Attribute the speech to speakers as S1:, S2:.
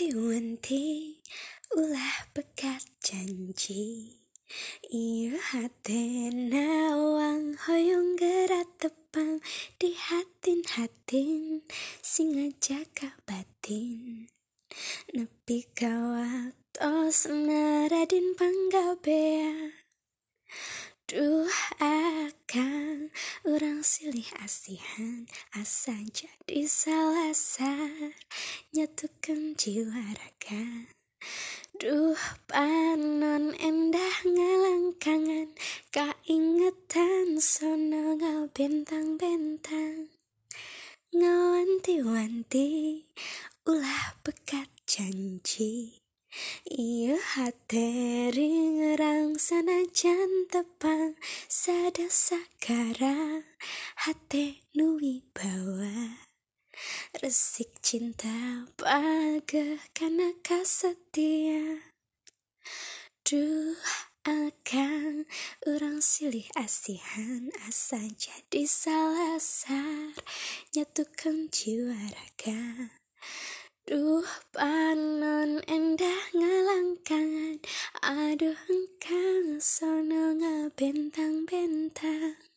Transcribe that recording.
S1: wanti-wanti ulah pekat janji. Iyo hati nawang hoyong gerak tepang di hatin-hatin sing jaga batin. Nepi kawat tos naradin panggabea Duh akan orang silih asihan asa jadi salasar nyatukan jiwa raga. Duh panon endah ngalangkangan Kaingetan sono bentang-bentang. Ngawanti-wanti ulah pekat janji. Iya hateri ngerang sana tepang. Sada sakara hate nui bawa. Resik cinta baga karena setia. Duh akan orang silih asihan asa jadi salasar Nyatukan jiwa raga. Duh panon endah ngalangkangan Aduh engkang sono bentang-bentang